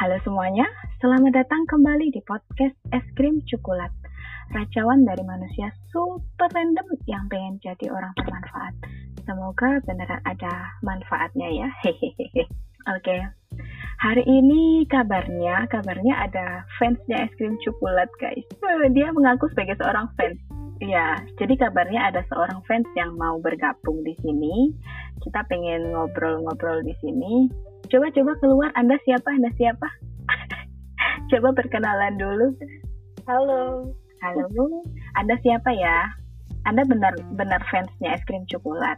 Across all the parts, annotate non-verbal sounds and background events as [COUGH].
Halo semuanya, selamat datang kembali di podcast Es Krim Coklat. Racawan dari manusia super random yang pengen jadi orang bermanfaat. Semoga beneran ada manfaatnya ya. Hehehe. Oke. Hari ini kabarnya, kabarnya ada fansnya es krim coklat guys. Eh, Dia mengaku sebagai seorang fans. Ya, jadi kabarnya ada seorang fans yang mau bergabung di sini. Kita pengen ngobrol-ngobrol di sini. Coba-coba keluar, Anda siapa? Anda siapa? [LAUGHS] Coba perkenalan dulu. Halo. Halo, Anda siapa ya? Anda benar-benar fansnya es krim coklat.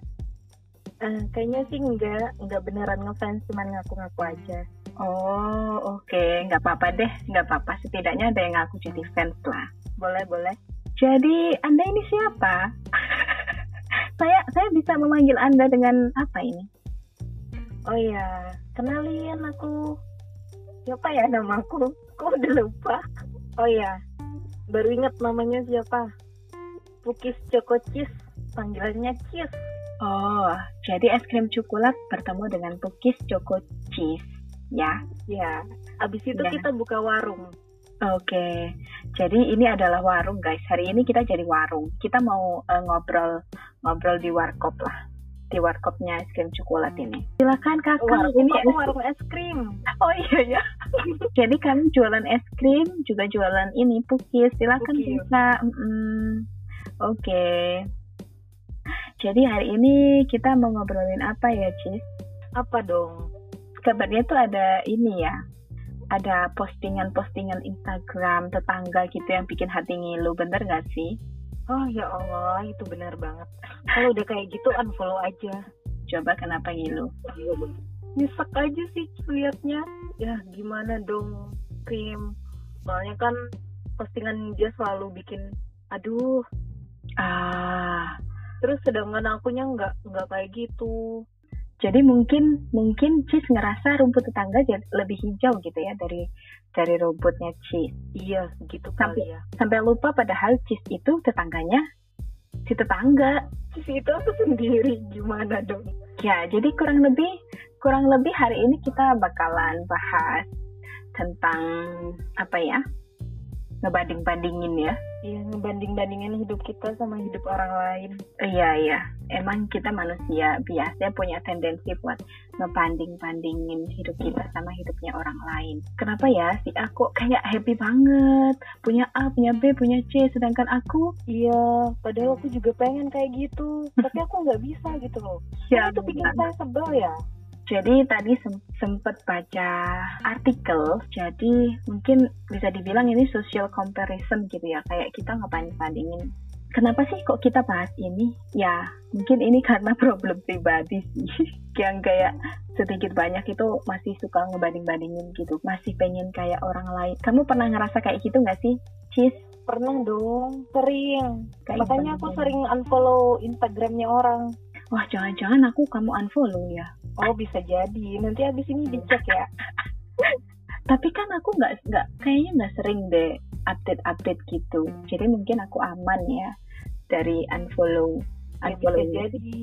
Eh, kayaknya sih enggak, enggak beneran ngefans, cuman ngaku-ngaku aja. Oh, oke, nggak apa-apa deh, nggak apa-apa. Setidaknya ada yang ngaku jadi fans lah. Boleh, boleh. Jadi Anda ini siapa? [LAUGHS] saya saya bisa memanggil Anda dengan apa ini? Oh iya, kenalin aku. Siapa ya namaku? Kok udah lupa? Oh iya, baru ingat namanya siapa? Pukis Choco Cheese, panggilannya Cheese. Oh, jadi es krim coklat bertemu dengan pukis choco cheese, ya? Ya, abis itu Ya. kita buka warung. Oke, jadi ini adalah warung guys. Hari ini kita jadi warung. Kita mau eh, ngobrol ngobrol di warkop lah, di warkopnya es krim coklat ini. Silakan kakak. Warung ini warung es krim? Oh iya ya. [LAUGHS] Jadi kami jualan es krim, juga jualan ini pukis. Silakan Pukis. bisa. Mm-mm. Oke. Jadi hari ini kita mau ngobrolin apa ya, Cis? Apa dong? Kabarnya tuh ada ini ya. Ada postingan-postingan Instagram tetangga gitu yang bikin hati ngilu, bener gak sih? Oh ya Allah, itu benar banget. Kalau udah kayak gitu unfollow aja. Coba kenapa ngilu? nyesek aja sih liatnya ya gimana dong krim soalnya kan postingan dia selalu bikin aduh Ah, terus sedangkan akunya nggak nggak kayak gitu jadi mungkin mungkin Cis ngerasa rumput tetangga jadi lebih hijau gitu ya dari dari rumputnya Cis. iya gitu Sampai- kali ya sampai lupa padahal Cis itu tetangganya si tetangga. Terus itu aku sendiri gimana dong Ya, jadi kurang lebih kurang lebih hari ini kita bakalan bahas tentang apa ya? Ngebanding-bandingin ya. iya ngebanding bandingin hidup kita sama hidup orang lain. Iya, iya. Emang kita manusia biasanya punya tendensi buat ngebanding-bandingin hidup kita sama hidupnya orang lain. Kenapa ya? Si aku kayak happy banget, punya A, punya B, punya C, sedangkan aku? Iya padahal aku juga pengen kayak gitu. Tapi aku nggak bisa gitu loh. Ya itu bikin saya sebel ya Jadi tadi sem- sempet baca artikel, jadi mungkin bisa dibilang ini social comparison gitu ya, kayak kita ngebanding-bandingin. Kenapa sih kok kita bahas ini? Ya, mungkin ini [LAUGHS] karena problem pribadi sih, [LAUGHS] yang kayak sedikit banyak itu masih suka ngebanding-bandingin gitu, masih pengen kayak orang lain. Kamu pernah ngerasa kayak gitu nggak sih, Cis? pernah dong sering Kayak makanya aku sering unfollow Instagramnya orang Wah, jangan-jangan aku kamu unfollow ya. Oh bisa jadi. Nanti abis ini dicek ya. [LAUGHS] tapi kan aku nggak nggak kayaknya nggak sering deh update update gitu jadi mungkin aku aman ya dari unfollow Ya, bisa unfollow jadi.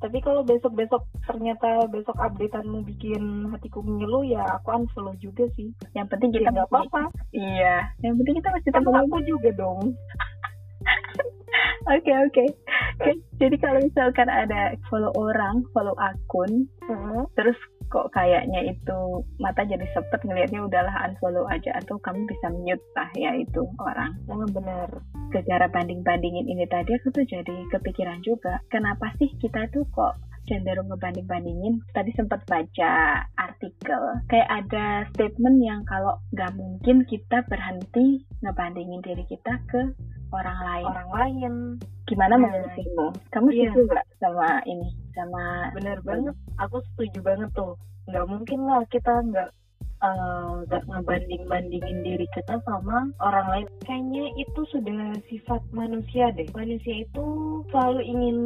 Tapi kalau besok-besok ternyata besok updateanmu bikin hatiku ngeluh ya aku unfollow juga sih. yang penting Ya kita nggak apa-apa. iya yang penting kita masih Kan tetap aku juga dong. Oke oke jadi kalau misalkan ada follow orang follow akun Heeh. terus kok kayaknya itu mata jadi sepet ngelihatnya udahlah unfollow aja atau kamu bisa mute lah ya itu orang Jangan benar. secara banding-bandingin ini tadi aku tuh jadi kepikiran juga kenapa sih kita tuh kok cenderung ngebanding-bandingin tadi sempat baca artikel kayak ada statement yang kalau nggak mungkin kita berhenti ngebandingin diri kita ke orang lain Orang lain. gimana Nah, menurutmu kamu iya. setuju nggak sama ini sama Bener banget. Aku setuju banget tuh. Nggak mungkin lah kita nggak eh, nggak ngebanding-bandingin diri kita sama orang lain. Kayaknya itu sudah sifat manusia deh. Manusia itu selalu ingin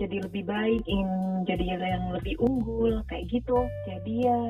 jadi lebih baik, ingin jadi yang lebih unggul, kayak gitu. Jadi ya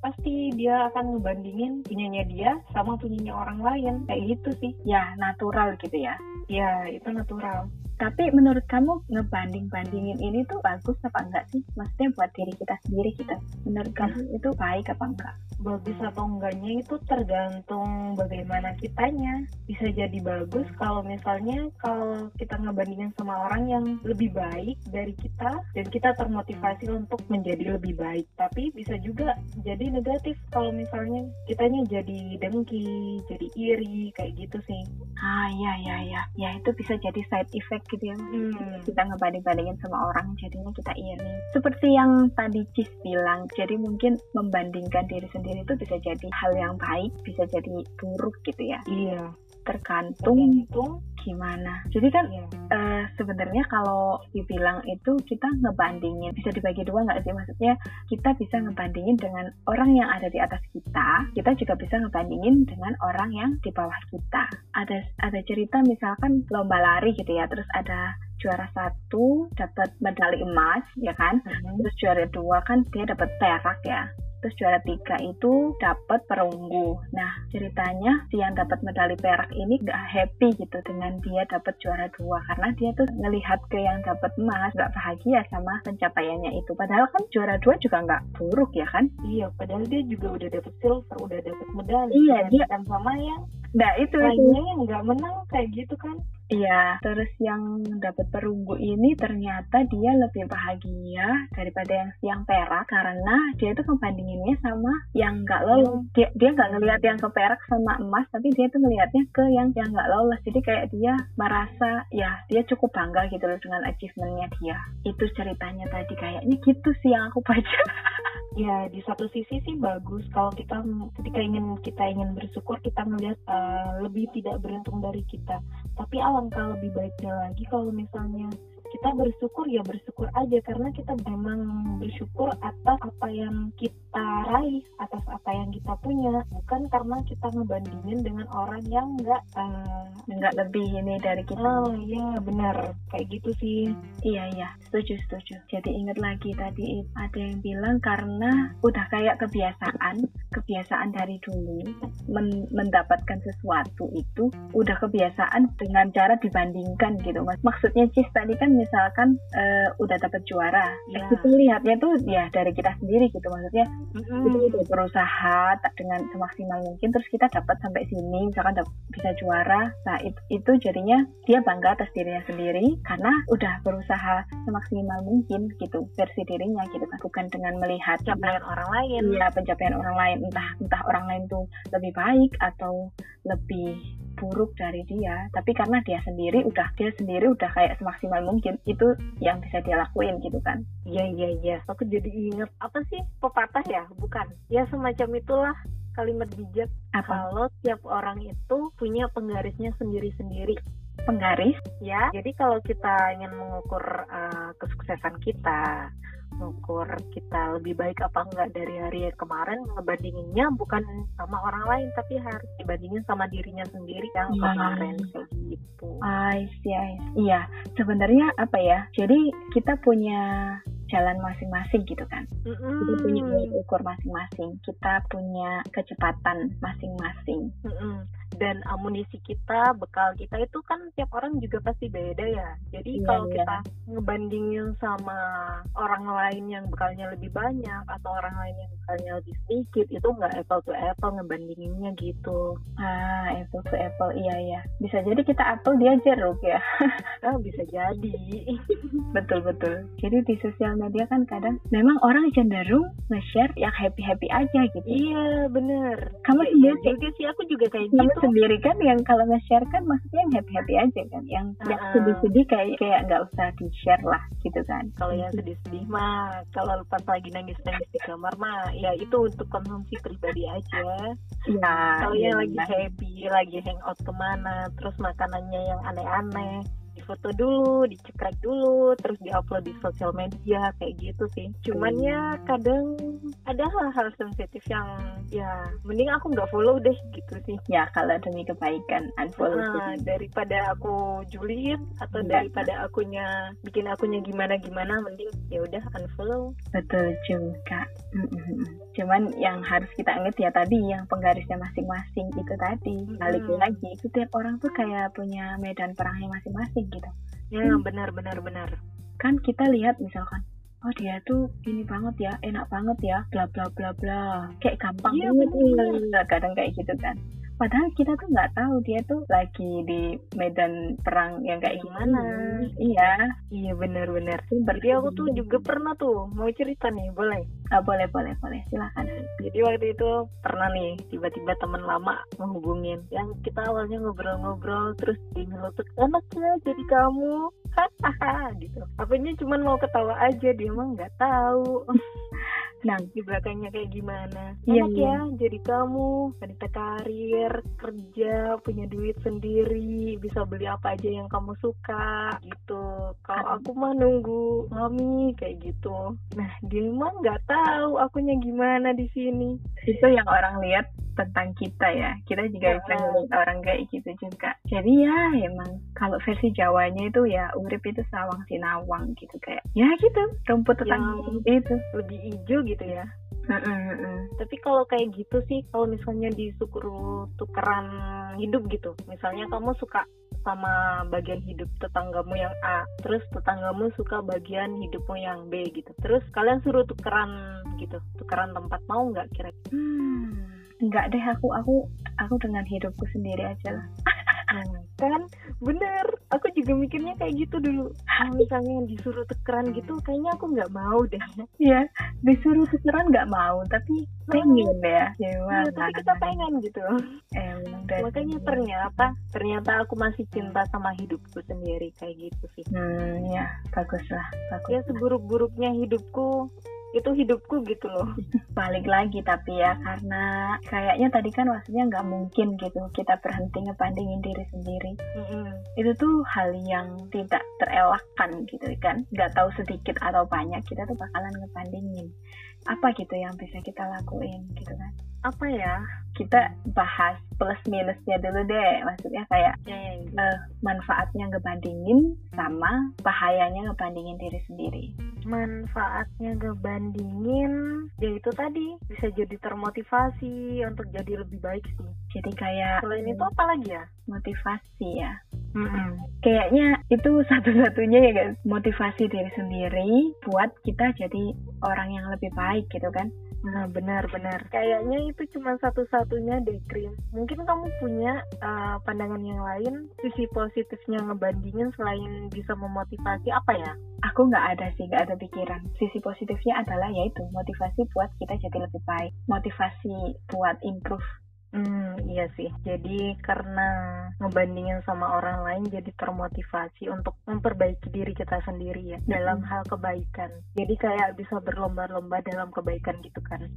pasti dia akan ngebandingin punyanya dia sama punyanya orang lain. Kayak gitu sih. ya natural gitu ya Ya itu natural. Tapi menurut kamu ngebanding-bandingin ini tuh bagus apa enggak sih? Maksudnya buat diri kita sendiri gitu. Menurut kamu itu baik apa enggak? bagus atau enggaknya itu tergantung bagaimana kitanya. Bisa jadi bagus kalau misalnya kalau kita ngebandingin sama orang yang lebih baik dari kita dan kita termotivasi untuk menjadi lebih baik. Tapi bisa juga jadi negatif kalau misalnya kitanya jadi dengki jadi iri kayak gitu sih. Ah iya iya iya. Ya itu bisa jadi side effect gitu ya. Hmm. kita ngebanding-bandingin sama orang jadinya kita iri. Seperti yang tadi Cis bilang jadi mungkin membandingkan diri sendiri itu bisa jadi hal yang baik, bisa jadi buruk gitu ya. Iya. Tergantung itu gimana. Jadi kan iya. uh, sebenarnya kalau dibilang itu kita ngebandingin bisa dibagi dua nggak sih? Maksudnya kita bisa ngebandingin dengan orang yang ada di atas kita, kita juga bisa ngebandingin dengan orang yang di bawah kita. Ada ada cerita misalkan lomba lari gitu ya, terus ada juara satu dapat medali emas ya kan, mm -hmm. terus juara dua kan dia dapat perak ya terus juara tiga itu dapat perunggu. Nah ceritanya si yang dapat medali perak ini gak happy gitu dengan dia dapat juara dua karena dia tuh ngelihat ke yang dapat emas gak bahagia sama pencapaiannya itu. Padahal kan juara dua juga nggak buruk ya kan? Iya, padahal dia juga udah dapat silver, udah dapat medali. Iya, dia kan sama yang Nah itu lainnya yang nggak menang kayak gitu kan? Iya, terus yang dapat perunggu ini ternyata dia lebih bahagia daripada yang yang perak karena dia itu ngebandinginnya sama yang nggak lolos. Hmm. Dia dia nggak ngelihat yang ke perak sama emas, tapi dia tuh ngelihatnya ke yang yang nggak lolos. Jadi kayak dia merasa ya dia cukup bangga gitu loh dengan achievementnya dia. Itu ceritanya tadi kayaknya gitu sih yang aku baca. [LAUGHS] ya di satu sisi sih bagus kalau kita ketika ingin kita ingin bersyukur kita melihat uh, lebih tidak beruntung dari kita. Tapi alangkah lebih baiknya lagi kalau misalnya kita bersyukur ya bersyukur aja karena kita memang bersyukur atas apa yang kita raih atas apa yang kita punya bukan karena kita ngebandingin dengan orang yang nggak uh, nggak lebih ini dari kita. Oh iya benar. Kayak gitu sih. Iya iya. Setuju setuju. Jadi ingat lagi tadi ada yang bilang karena udah kayak kebiasaan kebiasaan dari dulu men mendapatkan sesuatu itu udah kebiasaan dengan cara dibandingkan gitu mas. Maksudnya Cis tadi kan misalkan uh, udah dapat juara, yeah. itu lihatnya tuh ya dari kita sendiri gitu. Maksudnya mm-hmm. udah berusaha dengan semaksimal mungkin terus kita dapat sampai sini misalkan bisa juara, nah itu, itu jadinya dia bangga atas dirinya sendiri karena udah berusaha semaksimal mungkin gitu versi dirinya gitu kan. Bukan dengan melihat pencapaian orang lain, ya pencapaian orang lain. Entah entah orang lain tuh lebih baik atau lebih buruk dari dia. Tapi karena dia sendiri udah dia sendiri udah kayak semaksimal mungkin itu yang bisa dia lakuin gitu kan. Iya iya iya. Aku jadi inget apa sih pepatah ya bukan ya semacam itulah kalimat bijak apa? kalau tiap orang itu punya penggarisnya sendiri-sendiri penggaris ya jadi kalau kita ingin mengukur uh, kesuksesan kita mengukur kita lebih baik apa enggak dari hari yang kemarin ngebandinginnya bukan sama orang lain tapi harus dibandingin sama dirinya sendiri yang yeah. kemarin kayak gitu. I see, I see. Iya, sebenarnya apa ya? Jadi kita punya jalan masing-masing gitu kan. Mm-hmm. Kita punya ukur masing-masing, kita punya kecepatan masing-masing. Mm-hmm dan amunisi kita, bekal kita itu kan tiap orang juga pasti beda ya. Jadi yeah, kalau yeah. kita ngebandingin sama orang lain yang bekalnya lebih banyak atau orang lain yang bekalnya lebih sedikit, itu nggak apple to apple ngebandinginnya gitu. Ah, apple to apple, iya ya. Bisa jadi kita apple dia jeruk ya. oh, [LAUGHS] bisa jadi. [LAUGHS] betul betul. Jadi di sosial media kan kadang memang orang cenderung nge-share yang happy happy aja gitu. Iya bener. Kamu ya, sendiri juga sih aku juga kayak gitu sendiri kan yang kalau nge-share kan maksudnya yang happy-happy aja kan yang uh-uh. yang sedih-sedih kayak kayak nggak usah di-share lah gitu kan. Kalau yang sedih-sedih mah kalau pas lagi nangis-nangis di kamar mah ya itu untuk konsumsi pribadi aja. Ya kalau yang lagi happy lagi hangout ke mana terus makanannya yang aneh-aneh difoto dulu, dicekrek dulu, terus diupload di sosial media kayak gitu sih. Cuman ya kadang ada hal-hal sensitif yang ya mending aku nggak follow deh gitu sih. Ya kalau demi kebaikan unfollow. Nah, daripada aku julid atau ya. daripada akunya bikin akunya gimana gimana, mending ya udah unfollow. Betul juga. Mm -hmm. Cuman yang harus kita ingat ya tadi yang penggarisnya masing-masing itu tadi balik Hmm. lagi itu tiap orang tuh kayak punya medan perangnya masing-masing gitu Ya Hmm. benar benar benar. kan kita lihat misalkan oh dia tuh gini banget ya enak banget ya bla bla bla bla kayak gampang Iya, banget bener. kadang kayak gitu kan padahal kita tuh nggak tahu dia tuh lagi di medan perang yang kayak gimana mana? iya Iya benar. Itu Jadi aku tuh juga pernah tuh mau cerita nih, boleh? ah, boleh boleh boleh silakan Jadi waktu itu pernah nih tiba-tiba teman lama menghubungin yang kita awalnya ngobrol-ngobrol terus dia ngelutuk enak ya jadi kamu [LAUGHS] hahaha gitu. Apanya cuman mau ketawa aja dia mah nggak tahu [LAUGHS] nah di belakangnya kayak gimana. Iya, Enak iya. ya jadi kamu wanita karir kerja punya duit sendiri bisa beli apa aja yang kamu suka gitu. Kalau aku mah nunggu mami kayak gitu. Nah dia mah nggak tahu akunya gimana di sini. itu yang orang lihat tentang kita ya kita juga bisa ngeliat orang kayak gitu juga jadi ya emang kalau versi Jawanya itu ya urip itu sawang sinawang gitu kayak ya gitu rumput tetangga itu lebih hijau gitu ya. Mm-mm, mm-mm. Tapi kalau kayak gitu sih, kalau misalnya disuruh tukeran hidup gitu, misalnya kamu suka sama bagian hidup tetanggamu yang A, terus tetanggamu suka bagian hidupmu yang B gitu. Terus kalian suruh tukeran gitu, tukeran tempat mau nggak kira? Hmm, enggak deh aku aku aku dengan hidupku sendiri aja lah [LAUGHS] Hmm, kan bener, aku juga mikirnya kayak gitu dulu. Kalau misalnya disuruh tukeran gitu, kayaknya aku nggak mau deh. ya disuruh tukeran nggak mau tapi pengen ya gimana Iya, tapi kita pengen gitu. emang dari Makanya ternyata ternyata aku masih cinta sama hidupku sendiri kayak gitu sih. hmm ya bagus lah bagus Ya seburuk-buruknya hidupku itu hidupku gitu loh. [LAUGHS] balik lagi tapi ya karena kayaknya tadi kan maksudnya nggak mungkin gitu kita berhenti ngebandingin diri sendiri Mm-mm. itu tuh hal yang tidak terelakkan gitu kan nggak tahu sedikit atau banyak kita tuh bakalan ngebandingin apa gitu yang bisa kita lakuin gitu kan Apa ya? kita bahas plus minusnya dulu deh maksudnya kayak Eh, eh, manfaatnya ngebandingin sama bahayanya ngebandingin diri sendiri manfaatnya ngebandingin ya itu tadi bisa jadi termotivasi untuk jadi lebih baik sih. jadi kayak Selain itu apa lagi ya? motivasi ya Mm-mm. kayaknya itu satu-satunya ya guys motivasi diri sendiri buat kita jadi orang yang lebih baik gitu kan Nah benar-benar kayaknya itu cuma satu-satunya deh Krim. Mungkin kamu punya uh, pandangan yang lain sisi positifnya ngebandingin selain bisa memotivasi apa ya? aku nggak ada sih nggak ada pikiran sisi positifnya adalah yaitu motivasi buat kita jadi lebih baik motivasi buat improve Hmm, iya sih. Jadi karena ngebandingin sama orang lain jadi termotivasi untuk memperbaiki diri kita sendiri ya dalam hal kebaikan. Jadi kayak bisa berlomba-lomba dalam kebaikan gitu kan.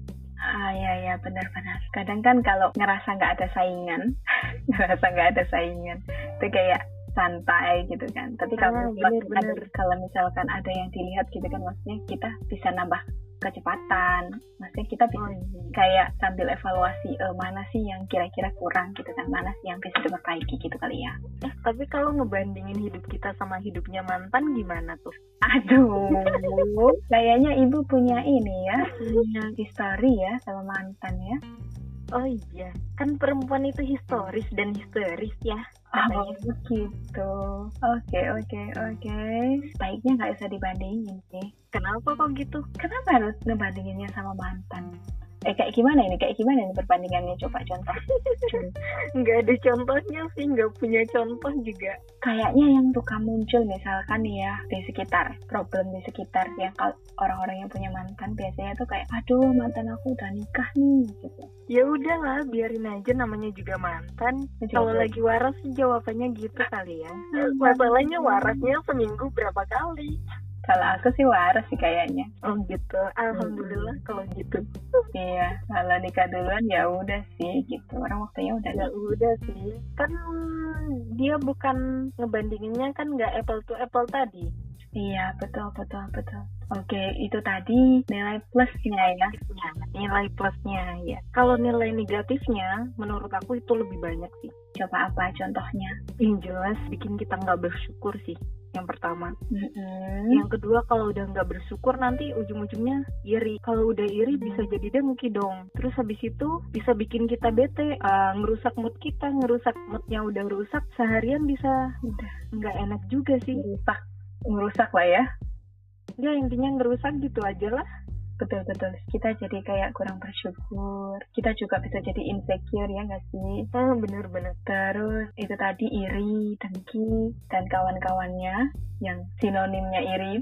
ah ya ya benar-benar kadang kan kalau ngerasa nggak ada saingan [LAUGHS] ngerasa nggak ada saingan itu kayak santai gitu kan tapi kalau Ah, bener-bener. ada- kalau misalkan ada yang dilihat gitu kan maksudnya kita bisa nambah kecepatan. Maksudnya kita bisa Oh, iya. kayak sambil evaluasi eh, mana sih yang kira-kira kurang gitu kan? Mana sih yang bisa diperbaiki? Gitu kali ya. Eh, tapi kalau ngebandingin hidup kita sama hidupnya mantan gimana tuh? aduh [LAUGHS] kayaknya ibu punya ini ya punya. history ya sama mantan ya Oh iya, kan perempuan itu historis dan histeris ya. Oh Katanya. gitu oke oke oke baiknya nggak usah dibandingin sih Kenapa kok gitu? kenapa harus ngebandinginnya sama mantan eh kayak gimana ini kayak gimana ini perbandingannya coba contoh [LAUGHS] Nggak ada contohnya sih, nggak punya contoh juga. kayaknya yang suka muncul misalkan ya di sekitar problem di sekitar yang kalau orang-orang yang punya mantan biasanya tuh kayak aduh mantan aku udah nikah nih gitu Ya udahlah, biarin aja namanya juga mantan. Itu Kalau lagi waras sih jawabannya gitu kali ya. Masalahnya warasnya seminggu berapa kali? Kalau aku sih waras sih kayaknya Oh gitu. Alhamdulillah kalau gitu. iya kalau nikah duluan ya udah sih gitu orang waktunya udah Ya udah sih. Kan dia bukan ngebandinginnya kan nggak apple to apple tadi. Iya, betul, betul, betul. Oke, itu tadi nilai plusnya ya. Nilai plusnya ya. Kalau nilai negatifnya, menurut aku itu lebih banyak sih. Coba apa contohnya? Yang jelas bikin kita nggak bersyukur sih. Yang pertama. Mm-mm. yang kedua kalau udah nggak bersyukur nanti ujung-ujungnya iri. Kalau udah iri bisa jadi dengki dong. Terus habis itu bisa bikin kita bete eh, ngerusak mood kita ngerusak moodnya udah rusak seharian bisa Udah. nggak enak juga sih. Ngerusak, ngerusak lah ya. ya intinya ngerusak gitu aja lah Betul-betul. Kita jadi kayak kurang bersyukur. Kita juga bisa jadi insecure ya nggak sih? ah bener-bener Terus itu tadi iri, dengki, dan kawan-kawannya yang sinonimnya iri.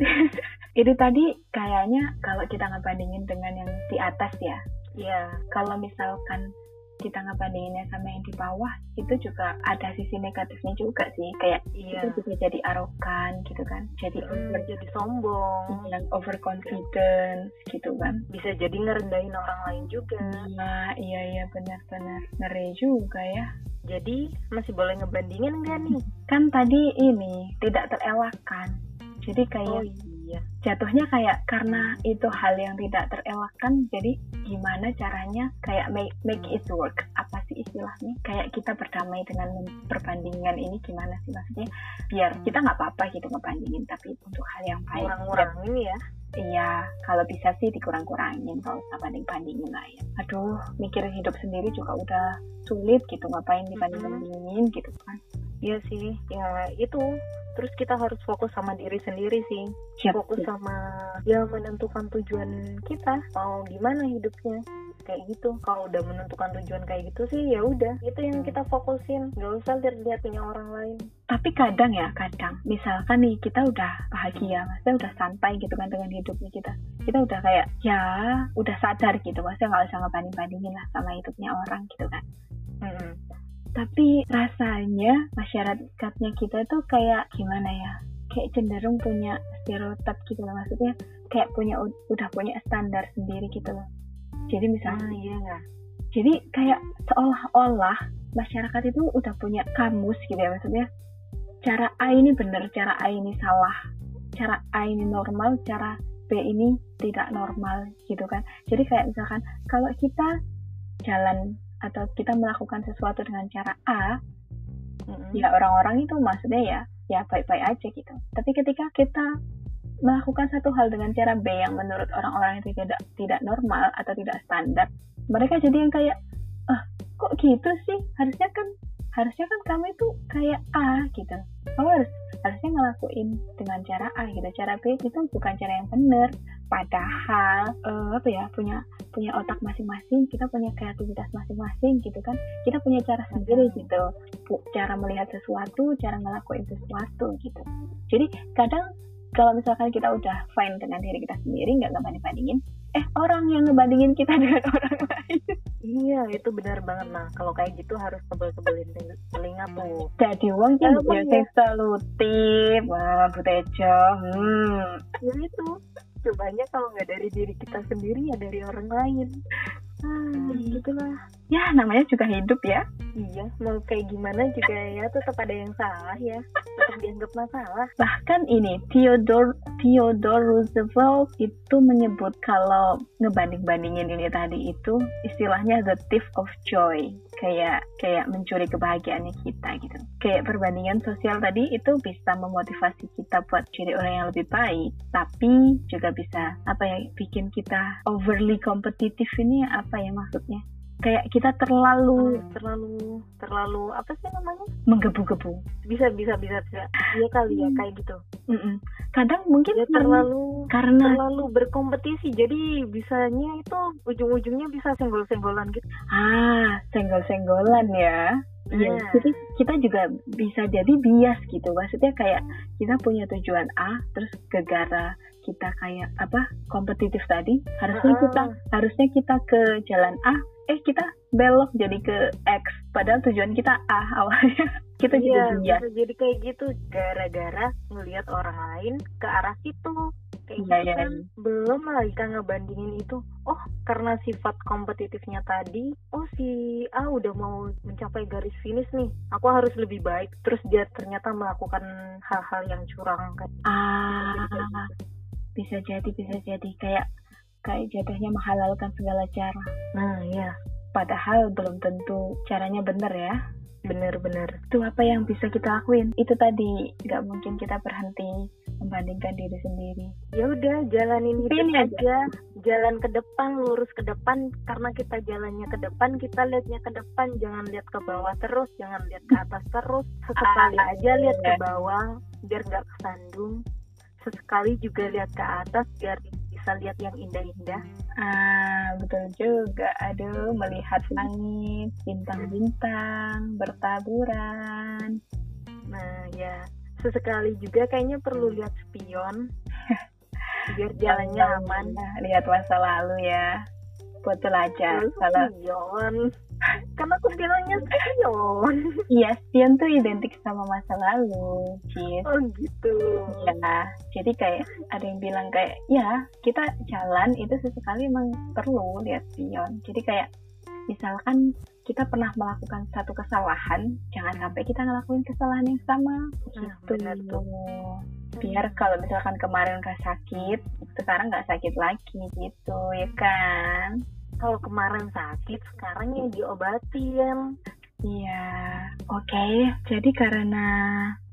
itu [LAUGHS] tadi kayaknya kalau kita ngebandingin dengan yang di atas ya. ya Kalau misalkan kita ngebandinginnya sama yang di bawah, itu juga ada sisi negatifnya juga sih. Kayak iya itu bisa jadi arogan gitu kan. Jadi Hmm, over, jadi sombong yang overconfidence gitu kan. bisa jadi ngerendahin orang lain juga Nah, iya iya benar-benar ngeri juga ya. jadi masih boleh ngebandingin nggak nih Kan tadi ini tidak terelakkan. Jadi kayak oh iya jatuhnya kayak karena itu hal yang tidak terelakkan, jadi gimana caranya kayak make, make it work? Apa sih istilahnya? Kayak kita berdamai dengan perbandingan ini gimana sih maksudnya? Biar kita nggak apa-apa gitu ngebandingin, tapi untuk hal yang baik. kurang-kurangin ya Iya, kalau bisa sih dikurang-kurangin, kalau usah banding-bandingin lah ya. Aduh, mikirin hidup sendiri juga udah sulit gitu, ngapain dibanding-bandingin gitu kan. Iya sih, ya itu. Terus kita harus fokus sama diri sendiri sih. Siap, Fokus sama ya menentukan tujuan kita, mau gimana hidupnya. Kayak gitu. Kalau udah menentukan tujuan kayak gitu sih, ya udah. Itu yang kita fokusin. Gak usah lihat-lihat punya orang lain. Tapi kadang ya, kadang. Misalkan nih, kita udah bahagia, maksudnya udah santai gitu kan dengan hidupnya kita. Kita udah kayak, ya udah sadar gitu, maksudnya nggak usah ngebanding-bandingin lah sama hidupnya orang gitu kan. Mm-mm. Tapi rasanya masyarakatnya kita tuh kayak gimana ya? Kayak cenderung punya stereotip gitu loh, maksudnya kayak punya udah punya standar sendiri gitu loh. Jadi misalnya, Ah iya nggak? jadi kayak seolah-olah masyarakat itu udah punya kamus gitu ya, maksudnya cara A ini benar, cara A ini salah, cara A ini normal, cara B ini tidak normal gitu kan. Jadi kayak misalkan kalau kita jalan atau kita melakukan sesuatu dengan cara A, Mm-mm. ya orang-orang itu maksudnya ya ya baik-baik aja gitu. Tapi ketika kita melakukan satu hal dengan cara B yang menurut orang-orang itu tidak tidak normal atau tidak standar, mereka jadi yang kayak ah kok gitu sih? Harusnya kan harusnya kan kamu itu kayak A gitu. Kamu harus harusnya ngelakuin dengan cara A gitu. Cara B itu bukan cara yang benar. Padahal eh, apa ya punya punya otak masing-masing, kita punya kreativitas masing-masing gitu kan. Kita punya cara sendiri gitu cara melihat sesuatu, cara ngelakuin sesuatu gitu. Jadi kadang kalau misalkan kita udah fine dengan diri kita sendiri, nggak ngebanding-bandingin, eh orang yang ngebandingin kita [LAUGHS] dengan orang lain. Iya, itu benar banget. Nah, kalau kayak gitu harus tebel-tebelin tel- telinga tuh. Jadi wong Ya, emang biasa solutif, wah Bu Tejo, hmm. Ya itu. Cobanya kalau nggak dari diri kita sendiri, ya dari orang lain. Ah, gitulah. Ya namanya juga hidup ya. Iya, mau kayak gimana juga ya tetap ada yang salah ya. Tetap dianggap masalah. Bahkan ini Theodore Theodore Roosevelt itu menyebut kalau ngebanding-bandingin ini tadi itu istilahnya the thief of joy. Kayak kayak mencuri kebahagiaannya kita gitu. Kayak perbandingan sosial tadi itu bisa memotivasi kita buat jadi orang yang lebih baik, tapi juga bisa apa ya bikin kita overly kompetitif ini apa ya maksudnya? Kayak kita terlalu Hmm, terlalu terlalu apa sih namanya? menggebu-gebu. Bisa bisa bisa bisa. Iya kali ya Hmm. kayak gitu. Mm-mm. Kadang mungkin Ya karena- terlalu karena terlalu berkompetisi. Jadi bisanya itu ujung-ujungnya bisa senggol-senggolan gitu. Ah, senggol-senggolan ya. Iya, Nah. jadi kita juga bisa jadi bias gitu. Maksudnya kayak kita punya tujuan A, terus gegara kita kayak apa kompetitif tadi, harusnya Ah. kita harusnya kita ke jalan A, eh kita belok jadi ke X, padahal tujuan kita A awalnya. [LAUGHS] Kita iya, jadi bisa jadi kayak gitu gara-gara ngelihat orang lain ke arah situ. Kayak Iya, gitu iya, kan. Belum lagi kan ngebandingin itu. Oh, karena sifat kompetitifnya tadi, oh si A udah mau mencapai garis finish nih. Aku harus lebih baik. Terus dia ternyata melakukan hal-hal yang curang kan. Ah, bisa jadi bisa jadi kayak kayak jatuhnya menghalalkan segala cara. Nah, iya. Padahal belum tentu caranya benar ya. bener-bener itu apa yang bisa kita lakuin? Itu tadi nggak mungkin kita berhenti membandingkan diri sendiri. Ya udah jalanin hidup Ini aja. aja. Jalan ke depan lurus ke depan. Karena kita jalannya ke depan kita lihatnya ke depan. Jangan lihat ke bawah terus jangan lihat ke atas terus. Sesekali Ah, aja lihat ke iya. bawah biar nggak kesandung. Sesekali juga lihat ke atas biar bisa lihat yang indah-indah ah betul juga. Aduh melihat langit bintang-bintang bertaburan. Nah ya sesekali juga kayaknya perlu lihat spion [LAUGHS] biar jalannya aman. lihat masa lalu ya. Aja Terus kalau spion kan aku bilangnya spion. [LAUGHS] Iya spion tuh identik sama masa lalu Cis. Oh gitu. Ya jadi kayak ada yang bilang kayak ya kita jalan itu sesekali emang perlu lihat spion. Jadi kayak misalkan kita pernah melakukan satu kesalahan jangan sampai kita ngelakuin kesalahan yang sama. Nah, gitu. benar tuh. biar kalau misalkan kemarin nggak sakit sekarang nggak sakit lagi gitu ya kan kalau kemarin sakit sekarang yang diobatin Iya, oke. Jadi karena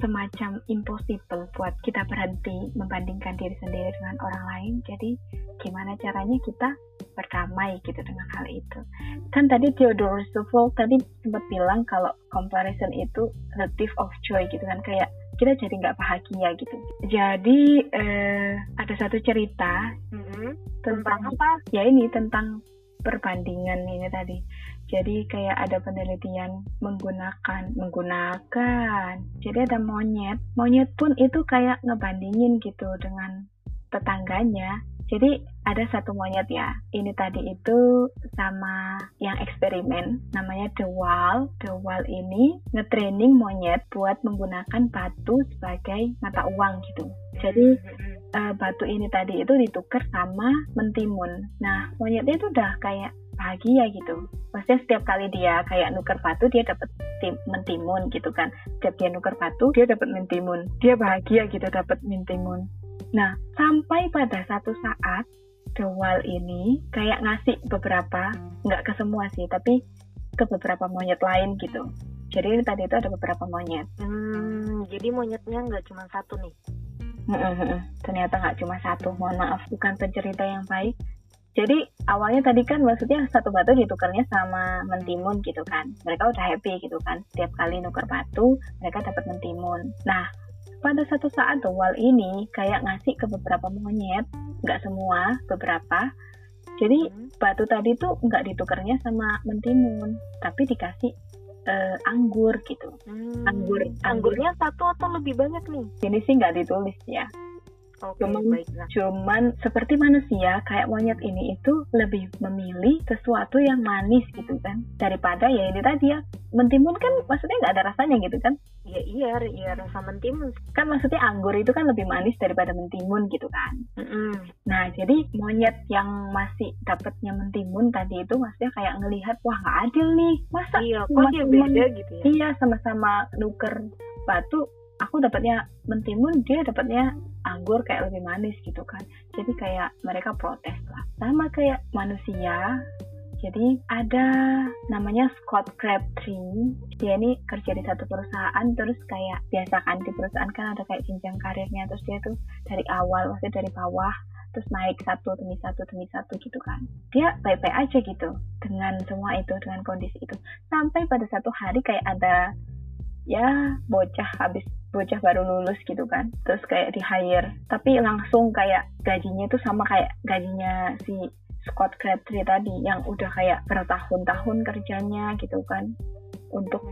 semacam impossible buat kita berhenti membandingkan diri sendiri dengan orang lain, jadi gimana caranya kita berdamai gitu dengan hal itu? Kan tadi Theodore Roosevelt tadi sempat bilang kalau comparison itu the thief of joy gitu kan, kayak kita jadi nggak bahagia gitu. Jadi eh, ada satu cerita tentang tentang apa ya ini tentang perbandingan ini tadi. Jadi kayak ada penelitian menggunakan menggunakan. Jadi ada monyet. Monyet pun itu kayak ngebandingin gitu dengan tetangganya. Jadi ada satu monyet ya. Ini tadi itu sama yang eksperimen namanya The Wall. The Wall ini ngetraining monyet buat menggunakan batu sebagai mata uang gitu. Jadi eh, batu ini tadi itu ditukar sama mentimun. Nah, monyetnya itu udah kayak bahagia gitu. Maksudnya setiap kali dia kayak nuker batu dia dapat tim- mentimun gitu kan. Setiap dia nuker batu dia dapat mentimun. Dia bahagia gitu dapat mentimun. Nah, sampai pada satu saat The Wall ini kayak ngasih beberapa, nggak ke semua sih, tapi ke beberapa monyet lain gitu. Jadi tadi itu ada beberapa monyet. Hmm, jadi monyetnya nggak cuma satu nih. Ternyata nggak cuma satu. Mohon maaf, bukan pencerita yang baik. Jadi awalnya tadi kan maksudnya satu batu ditukarnya sama mentimun gitu kan. Mereka udah happy gitu kan. Setiap kali nuker batu, mereka dapat mentimun. Nah, pada satu saat The Wall ini kayak ngasih ke beberapa monyet, nggak semua, beberapa. Jadi Hmm. batu tadi tuh nggak ditukarnya sama mentimun, tapi dikasih eh, anggur gitu. Hmm, Anggur- Anggurnya satu atau lebih banyak nih? Ini sih nggak ditulis ya. Oke, Cuman- baiklah. Cuman seperti manusia, kayak monyet ini itu lebih memilih sesuatu yang manis gitu kan. Daripada ya ini tadi ya, mentimun kan maksudnya nggak ada rasanya gitu kan. Ya iya, iya rasa mentimun. Kan maksudnya anggur itu kan lebih manis daripada mentimun gitu kan. Mm-mm. Nah jadi monyet yang masih dapatnya mentimun tadi itu maksudnya kayak ngelihat, wah nggak adil nih. Masa Iya, kok dia beda gitu ya? Iya sama-sama nuker batu, aku dapatnya mentimun, dia dapatnya anggur kayak lebih manis gitu kan. Jadi kayak mereka protes lah. Sama kayak manusia. Jadi ada namanya Scott Crabtree. Dia ini kerja di satu perusahaan terus kayak biasa kan di perusahaan kan ada kayak jenjang karirnya terus dia tuh dari awal maksudnya dari bawah terus naik satu demi satu demi satu gitu kan. Dia baik-baik aja gitu dengan semua itu dengan kondisi itu sampai pada satu hari kayak ada ya bocah habis bocah baru lulus gitu kan terus kayak di hire tapi langsung kayak gajinya itu sama kayak gajinya si Scott Crabtree tadi yang udah kayak bertahun-tahun kerjanya gitu kan untuk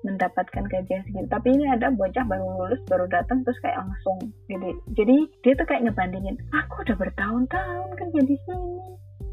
mendapatkan gaji yang segitu. Tapi ini ada bocah baru lulus baru datang terus kayak langsung jadi jadi dia tuh kayak ngebandingin aku udah bertahun-tahun kerja di sini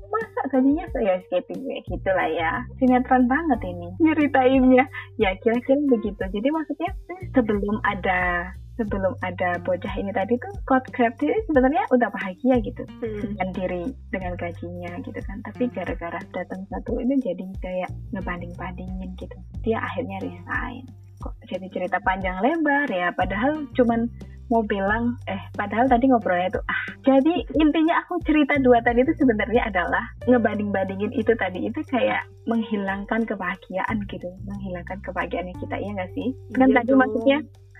masa gajinya ya escaping kayak gitulah ya. Sinetron banget ini nyeritainnya. Ya kira-kira begitu. Jadi maksudnya sebelum ada sebelum ada bocah ini tadi tuh Scott Crabtree ini sebenarnya udah bahagia gitu. Hmm. dengan diri dengan gajinya gitu kan. Tapi gara-gara datang satu ini jadi kayak ngebanding-bandingin gitu. Dia akhirnya resign. Kok jadi cerita panjang lebar ya? Padahal cuman mau bilang eh padahal tadi ngobrolnya itu ah jadi intinya aku cerita dua tadi itu sebenarnya adalah ngebanding-bandingin itu tadi. Itu kayak menghilangkan kebahagiaan gitu. Menghilangkan kebahagiaan kita iya nggak sih? Kan Iya tadi dong. maksudnya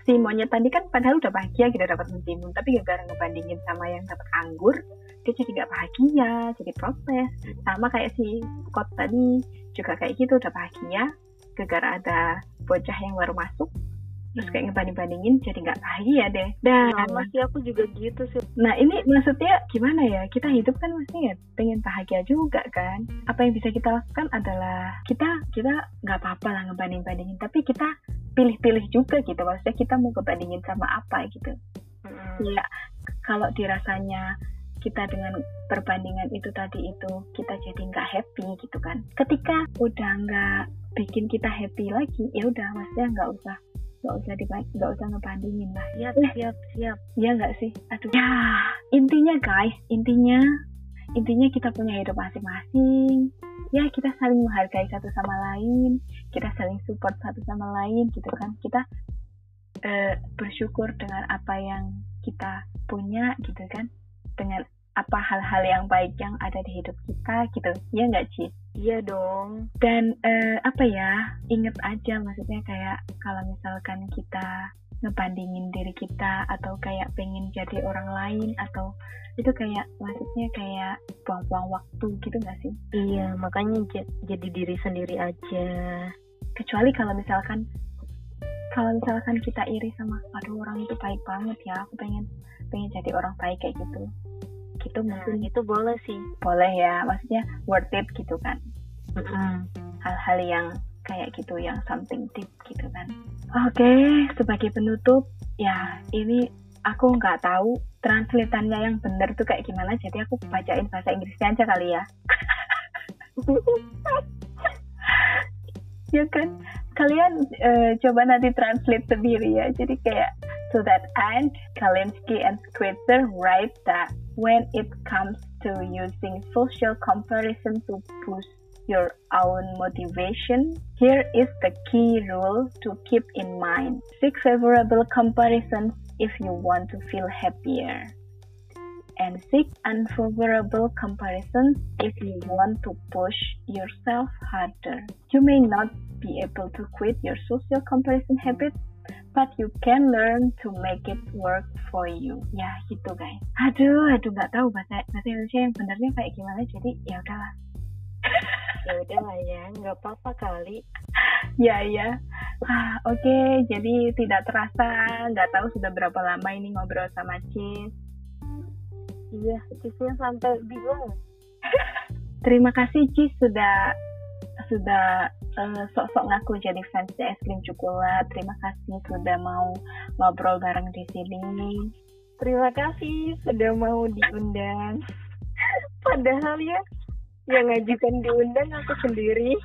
si monyet tadi kan padahal udah bahagia gitu dapat mentimun tapi gara-gara ngebandingin sama yang dapat anggur dia jadi nggak bahagia jadi protes. Sama kayak si Scott tadi juga kayak gitu udah bahagia gara-gara ada bocah yang baru masuk terus kayak ngebanding-bandingin jadi nggak bahagia deh. Dan Sama sih aku juga gitu sih. nah ini maksudnya gimana ya? Kita hidup kan mesti ya pengen bahagia juga kan? Apa yang bisa kita lakukan adalah kita kita nggak apa-apa lah ngebanding-bandingin tapi kita pilih-pilih juga gitu. Maksudnya kita mau ngebandingin sama apa gitu. Mm-mm. ya kalau dirasanya kita dengan perbandingan itu tadi itu kita jadi nggak happy gitu kan. Ketika udah nggak bikin kita happy lagi ya udah maksudnya nggak usah nggak usah nggak usah ngebandingin lah. Siap, Eh. siap, siap. ya nggak sih? Aduh. Ya intinya guys intinya intinya kita punya hidup masing-masing. Ya kita saling menghargai satu sama lain kita saling support satu sama lain gitu kan. Kita eh, bersyukur dengan apa yang kita punya gitu kan. Dengan apa hal-hal yang baik yang ada di hidup kita gitu. Ya nggak sih Iya dong. dan eh, apa ya inget aja maksudnya kayak kalau misalkan kita ngebandingin diri kita atau kayak pengen jadi orang lain atau itu kayak maksudnya kayak buang-buang waktu gitu nggak sih Iya, makanya jadi diri sendiri aja. kecuali kalau misalkan kalau misalkan kita iri sama aduh orang itu baik banget ya aku pengen pengen jadi orang baik kayak gitu gitu Nah, mungkin. Itu boleh sih. boleh ya maksudnya worth it gitu kan. Mm-mm. hal-hal yang kayak gitu yang something deep gitu kan. Oke sebagai penutup ya ini aku nggak tahu translatannya yang benar tuh kayak gimana jadi aku bacain bahasa Inggrisnya aja kali ya. [LAUGHS] Ya kan? Kalian eh, coba nanti translate sendiri ya. Jadi kayak to that end Kalinsky and Switzer write that when it comes to using social comparison to boost your own motivation, here is the key rule to keep in mind. Seek favorable comparisons if you want to feel happier. And seek unfavorable comparisons if you want to push yourself harder. You may not be able to quit your social comparison habit, but you can learn to make it work for you. Ya, gitu guys. Aduh, aduh nggak tahu bahasa bahasa Indonesia yang benernya kayak gimana. Jadi ya udahlah. [LAUGHS] Ya udah lah ya, nggak apa-apa kali. Ya, ya. Ah, Oke, jadi tidak terasa, nggak tahu sudah berapa lama ini ngobrol sama Cis. Iya, cisnya sampai bingung. [LAUGHS] Terima kasih Cis sudah sudah eh, sok-sok ngaku jadi fans es krim coklat. Terima kasih sudah mau ngobrol bareng di sini. Terima kasih sudah mau diundang. [LAUGHS] Padahal ya, yang ngajukan diundang aku sendiri.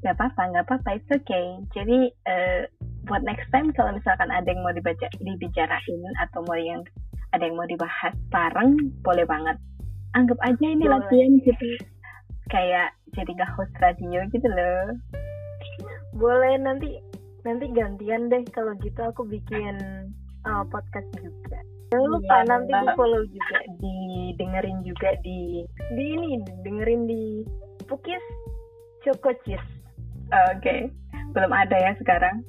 Gak apa-apa, gak apa-apa, it's okay. Jadi eh, buat next time kalau misalkan ada yang mau dibaca, dibicarain atau mau yang ada yang mau dibahas bareng, boleh banget. Anggap aja ini Boleh. latihan gitu, kayak jadi gak host radio gitu loh. Boleh nanti nanti gantian deh kalau gitu aku bikin uh, podcast juga. Jangan lupa Iya. nanti di follow juga, didengerin juga di di ini, dengerin di Pukis Choco Cheese. Oke, belum ada ya sekarang.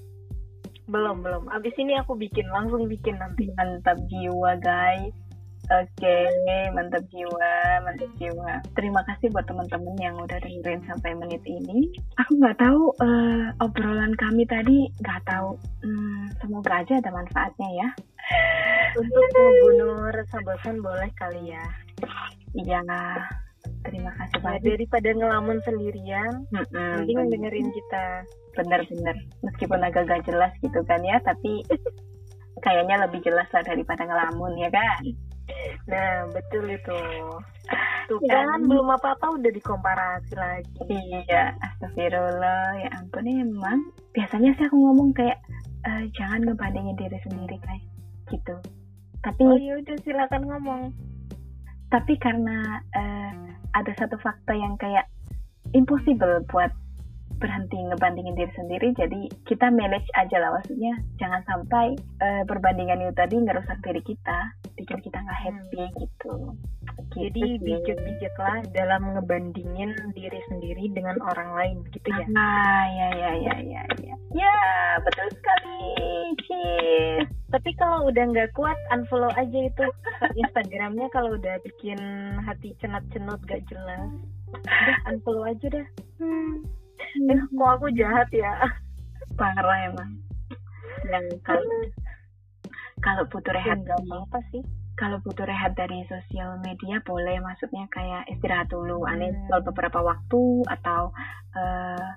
Belum belum. Abis ini aku bikin langsung bikin nanti. Mantap jiwa guys. Oke, mantap jiwa, mantap jiwa. Terima kasih buat teman-teman yang udah dengerin sampai menit ini. Aku nggak tahu eh, obrolan kami tadi, nggak tahu. Hmm, semoga aja ada manfaatnya ya. Untuk membunuh rasa bosan boleh kali ya. Iya, terima kasih Nah, banget. daripada ngelamun sendirian, Mm-mm, mending dengerin kita. Bener-bener, meskipun agak gak jelas gitu kan ya, tapi kayaknya lebih jelas lah daripada ngelamun ya kan. Nah, betul itu. Tuh Ya. kan, belum apa-apa udah dikomparasi lagi. Iya, astagfirullah, ya ampun emang. Biasanya sih aku ngomong kayak eh, jangan ngebandingin diri sendiri guys, gitu. Tapi Oh ya udah silakan ngomong. tapi karena eh, ada satu fakta yang kayak impossible buat berhenti ngebandingin diri sendiri jadi kita manage aja lah. Maksudnya jangan sampai uh, perbandingan itu tadi ngerusak diri kita bikin kita nggak happy hmm. gitu. gitu jadi bijak-bijak lah dalam ngebandingin diri sendiri dengan orang lain gitu ya? Ah ya ya ya ya ya. Ya betul sekali. Cheers. Tapi kalau udah nggak kuat unfollow aja itu [LAUGHS] Instagramnya kalau udah bikin hati cenat-cenut gak jelas. Udah unfollow aja dah. Hmm eh kok aku jahat ya? [LAUGHS] Parah emang. Yang kalau kalau butuh rehat nggak apa sih. kalau butuh rehat dari sosial media boleh maksudnya kayak istirahat dulu hmm. uninstall beberapa waktu atau uh,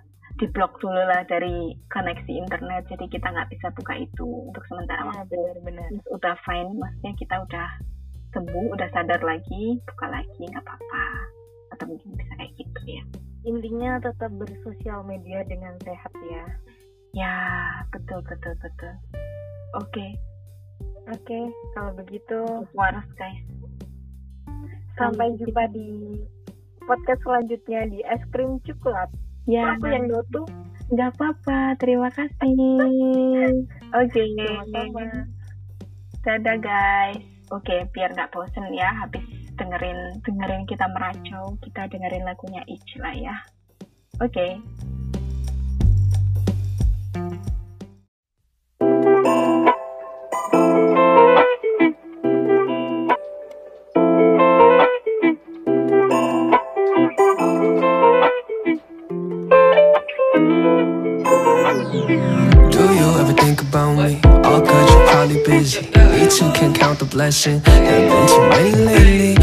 diblok dulu lah dari koneksi internet jadi kita nggak bisa buka itu untuk sementara ya, waktu. benar-benar. Udah fine maksudnya kita udah sembuh udah sadar lagi buka lagi nggak apa-apa. Atau mungkin bisa kayak gitu ya intinya tetap bersosial media dengan sehat ya. Ya betul betul betul. Oke. Okay. oke okay, kalau begitu waras guys. Sampai jumpa di podcast selanjutnya di es krim coklat ya aku yang dotu nggak apa-apa terima kasih. [LAUGHS] Oke okay. dadah guys. Oke okay, biar nggak bosen ya habis dengerin dengerin kita meracau kita dengerin lagunya Ich lah ya oke okay. Me? Busy. We two can count the blessing. There have been too many lately.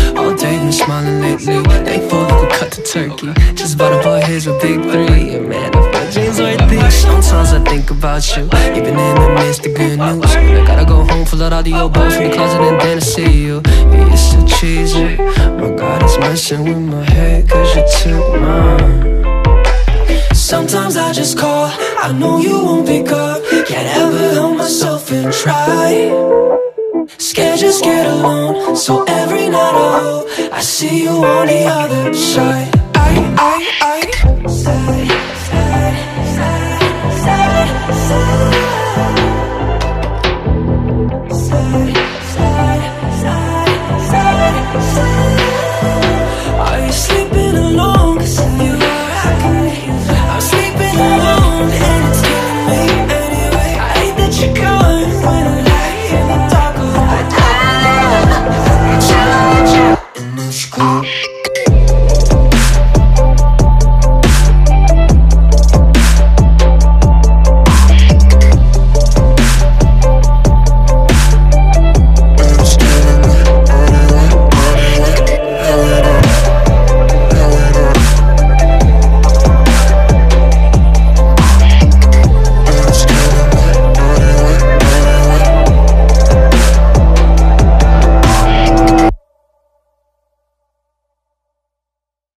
Smiling lately. Thankful that we cut to turkey. Just bought a boy here's with big three. And man, I feel dreams worth these. Sometimes I think about you, even in the midst of good news. I gotta go home, pull out all the old balls from the closet, and then I see you. Yeah, you're so cheesy. My God, it's messing with my head, cause you took mine. Sometimes I just call, I know you won't pick up Can't ever help myself and try Scared just get alone So every night I hope I see you on the other side. I, I, I